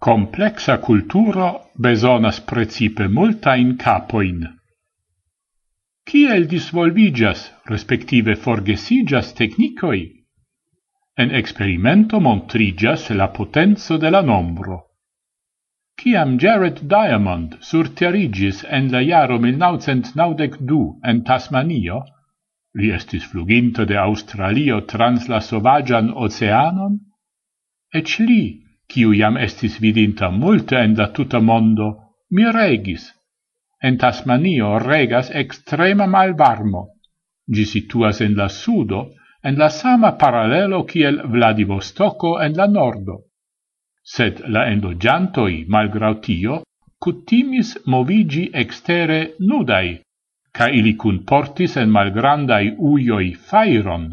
Complexa culturo besonas precipe multain capoin. Ciel disvolvigas, respektive forgesigas technicoi? En experimento montrigas la potenzo de la nombro. Ciam Jared Diamond surterigis en la jaro 1992 en Tasmanio, li estis fluginto de Australio trans la sovagian oceanon, ec li quiu iam estis vidinta multe en la tuta mondo, mi regis. En Tasmanio regas extrema malvarmo. Gi situas en la sudo, en la sama parallelo kiel Vladivostoko en la nordo. Sed la endogiantoi, malgrau tio, cutimis movigi extere nudai, ca ili cun portis en malgrandai uioi fairon,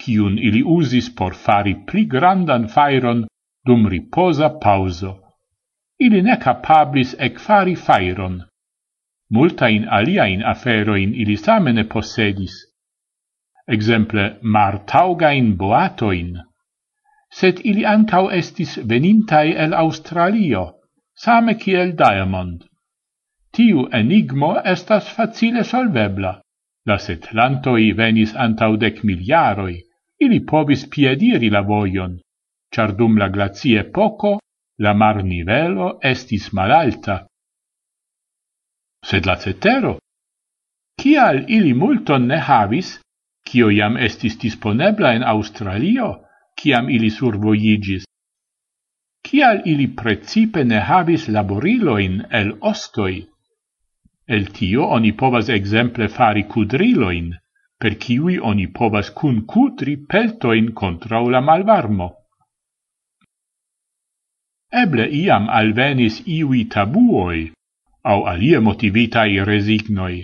cium ili usis por fari pli grandan fairon dum riposa pauso. Ili ne capablis ecfari fairon. Multain aliaen aferoin ili samene possedis. Exemple, mar taugain boatoin. Sed ili ancau estis venintai el Australio, same kiel Diamond. Tiu enigmo estas facile solvebla. La setlantoi venis antau dec miliaroi, ili povis piediri la voion, char dum la glacie poco la mar nivelo estis malalta. Sed la cetero, Cial ili multon ne havis, cio iam estis disponebla en Australio, ciam ili survoigis? Cial ili precipe ne havis laboriloin el ostoi? El tio oni povas exemple fari cudriloin, per ciui oni povas cun cutri peltoin contra la malvarmo eble iam alvenis iui tabuoi, au alie motivitai resignoi.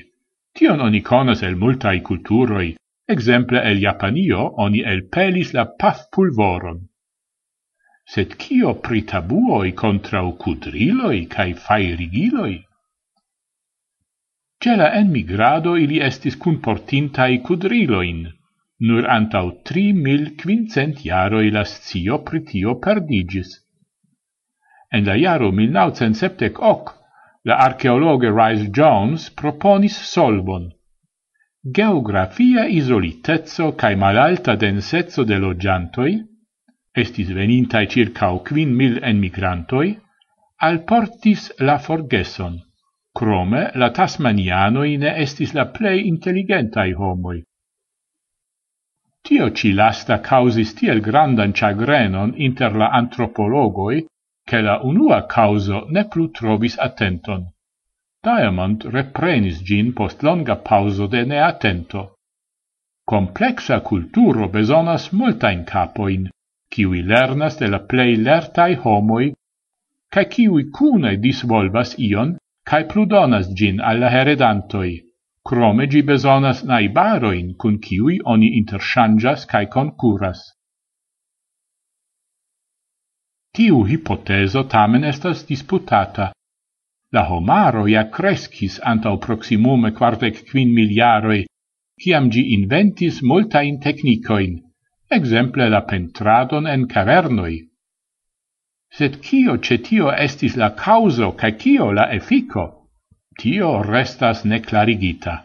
Tion oni conas el multai culturoi, exemple el Japanio oni el pelis la paf pulvoron. Sed cio pri tabuoi contrau cudriloi cae fairigiloi? Cela emigrado ili estis cunportintai cudriloin, nur antau tri mil quincent jaroi la scio pritio perdigis. En la jaro 1978 la archeologe Rhys Jones proponis solvon. Geografia isolitezzo cae malalta densezzo de logiantoi, estis venintai circa quin mil emigrantoi, alportis la forgeson. Crome la Tasmanianoi ne estis la plei intelligentai homoi. Tio ci lasta causis tiel grandan chagrenon inter la antropologoi che la unua causo ne plu trovis attenton. Diamond reprenis gin post longa pauso de ne attento. Complexa culturo besonas multain capoin, kiwi lernas de la plei lertai homoi, ca kiwi cune disvolvas ion, cae pludonas gin alla heredantoi. Crome gi besonas naibaroin cun kiwi oni interchangas cae concuras. Tiu hipoteso tamen estas disputata. La homaro ja crescis antau proximume quartec quin miliaroi, ciam gi inventis multain technicoin, exemple la pentradon en cavernoi. Sed cio cetio estis la causo ca cio la effico, tio restas neclarigita.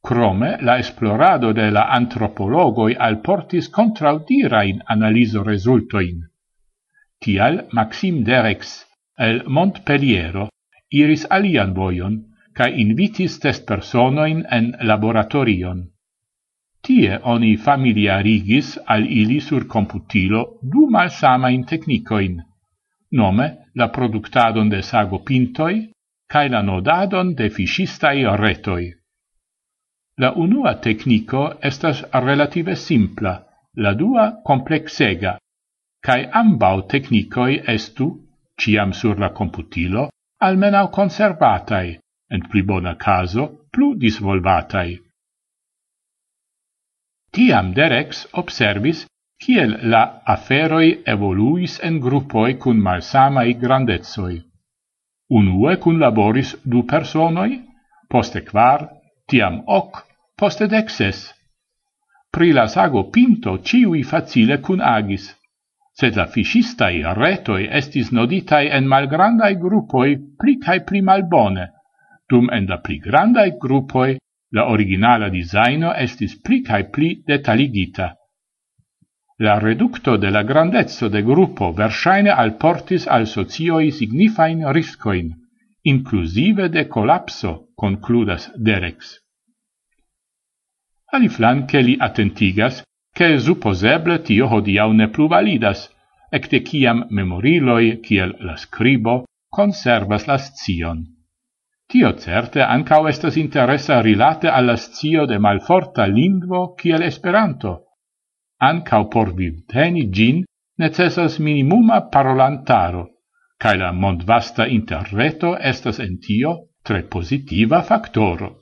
Crome, la esplorado de la antropologoi alportis contraudirain analiso resultoin. Tial Maxim Derex el Montpelliero iris alian vojon ca invitis test personoin en laboratorion. Tie oni familiarigis al ili sur computilo du malsamain technicoin, nome la productadon de sago pintoi cae la nodadon de fiscistai retoi. La unua tecnico estas relative simpla, la dua complexega, cae ambau technicoi estu, ciam sur la computilo, almenau conservatai, en pli bona caso plu disvolvatai. Tiam Derex observis kiel la aferoi evoluis en gruppoi cun malsamai grandezoi. Unue cun laboris du personoi, poste quar, tiam hoc, poste dexes. Pri la sago pinto ciui facile cun agis, sed la fiscistai retoi estis noditai en malgrandai gruppoi pli cae pli malbone, dum en la pli grandai gruppoi la originala designo estis pli cae pli detaligita. La reducto de la grandezzo de gruppo versaine alportis al socioi signifain riscoin, inclusive de collapso, concludas Derex. Ali flanque li attentigas che supposeble tio hodiau ne plu validas, ecte ciam memoriloi, kiel la scribo, conservas la scion. Tio certe ancau estas interessa rilate alla scio de malforta lingvo kiel Esperanto. Ancau por vivteni gin necessas minimuma parolantaro, cae la mondvasta interreto estas en tio tre positiva factoro.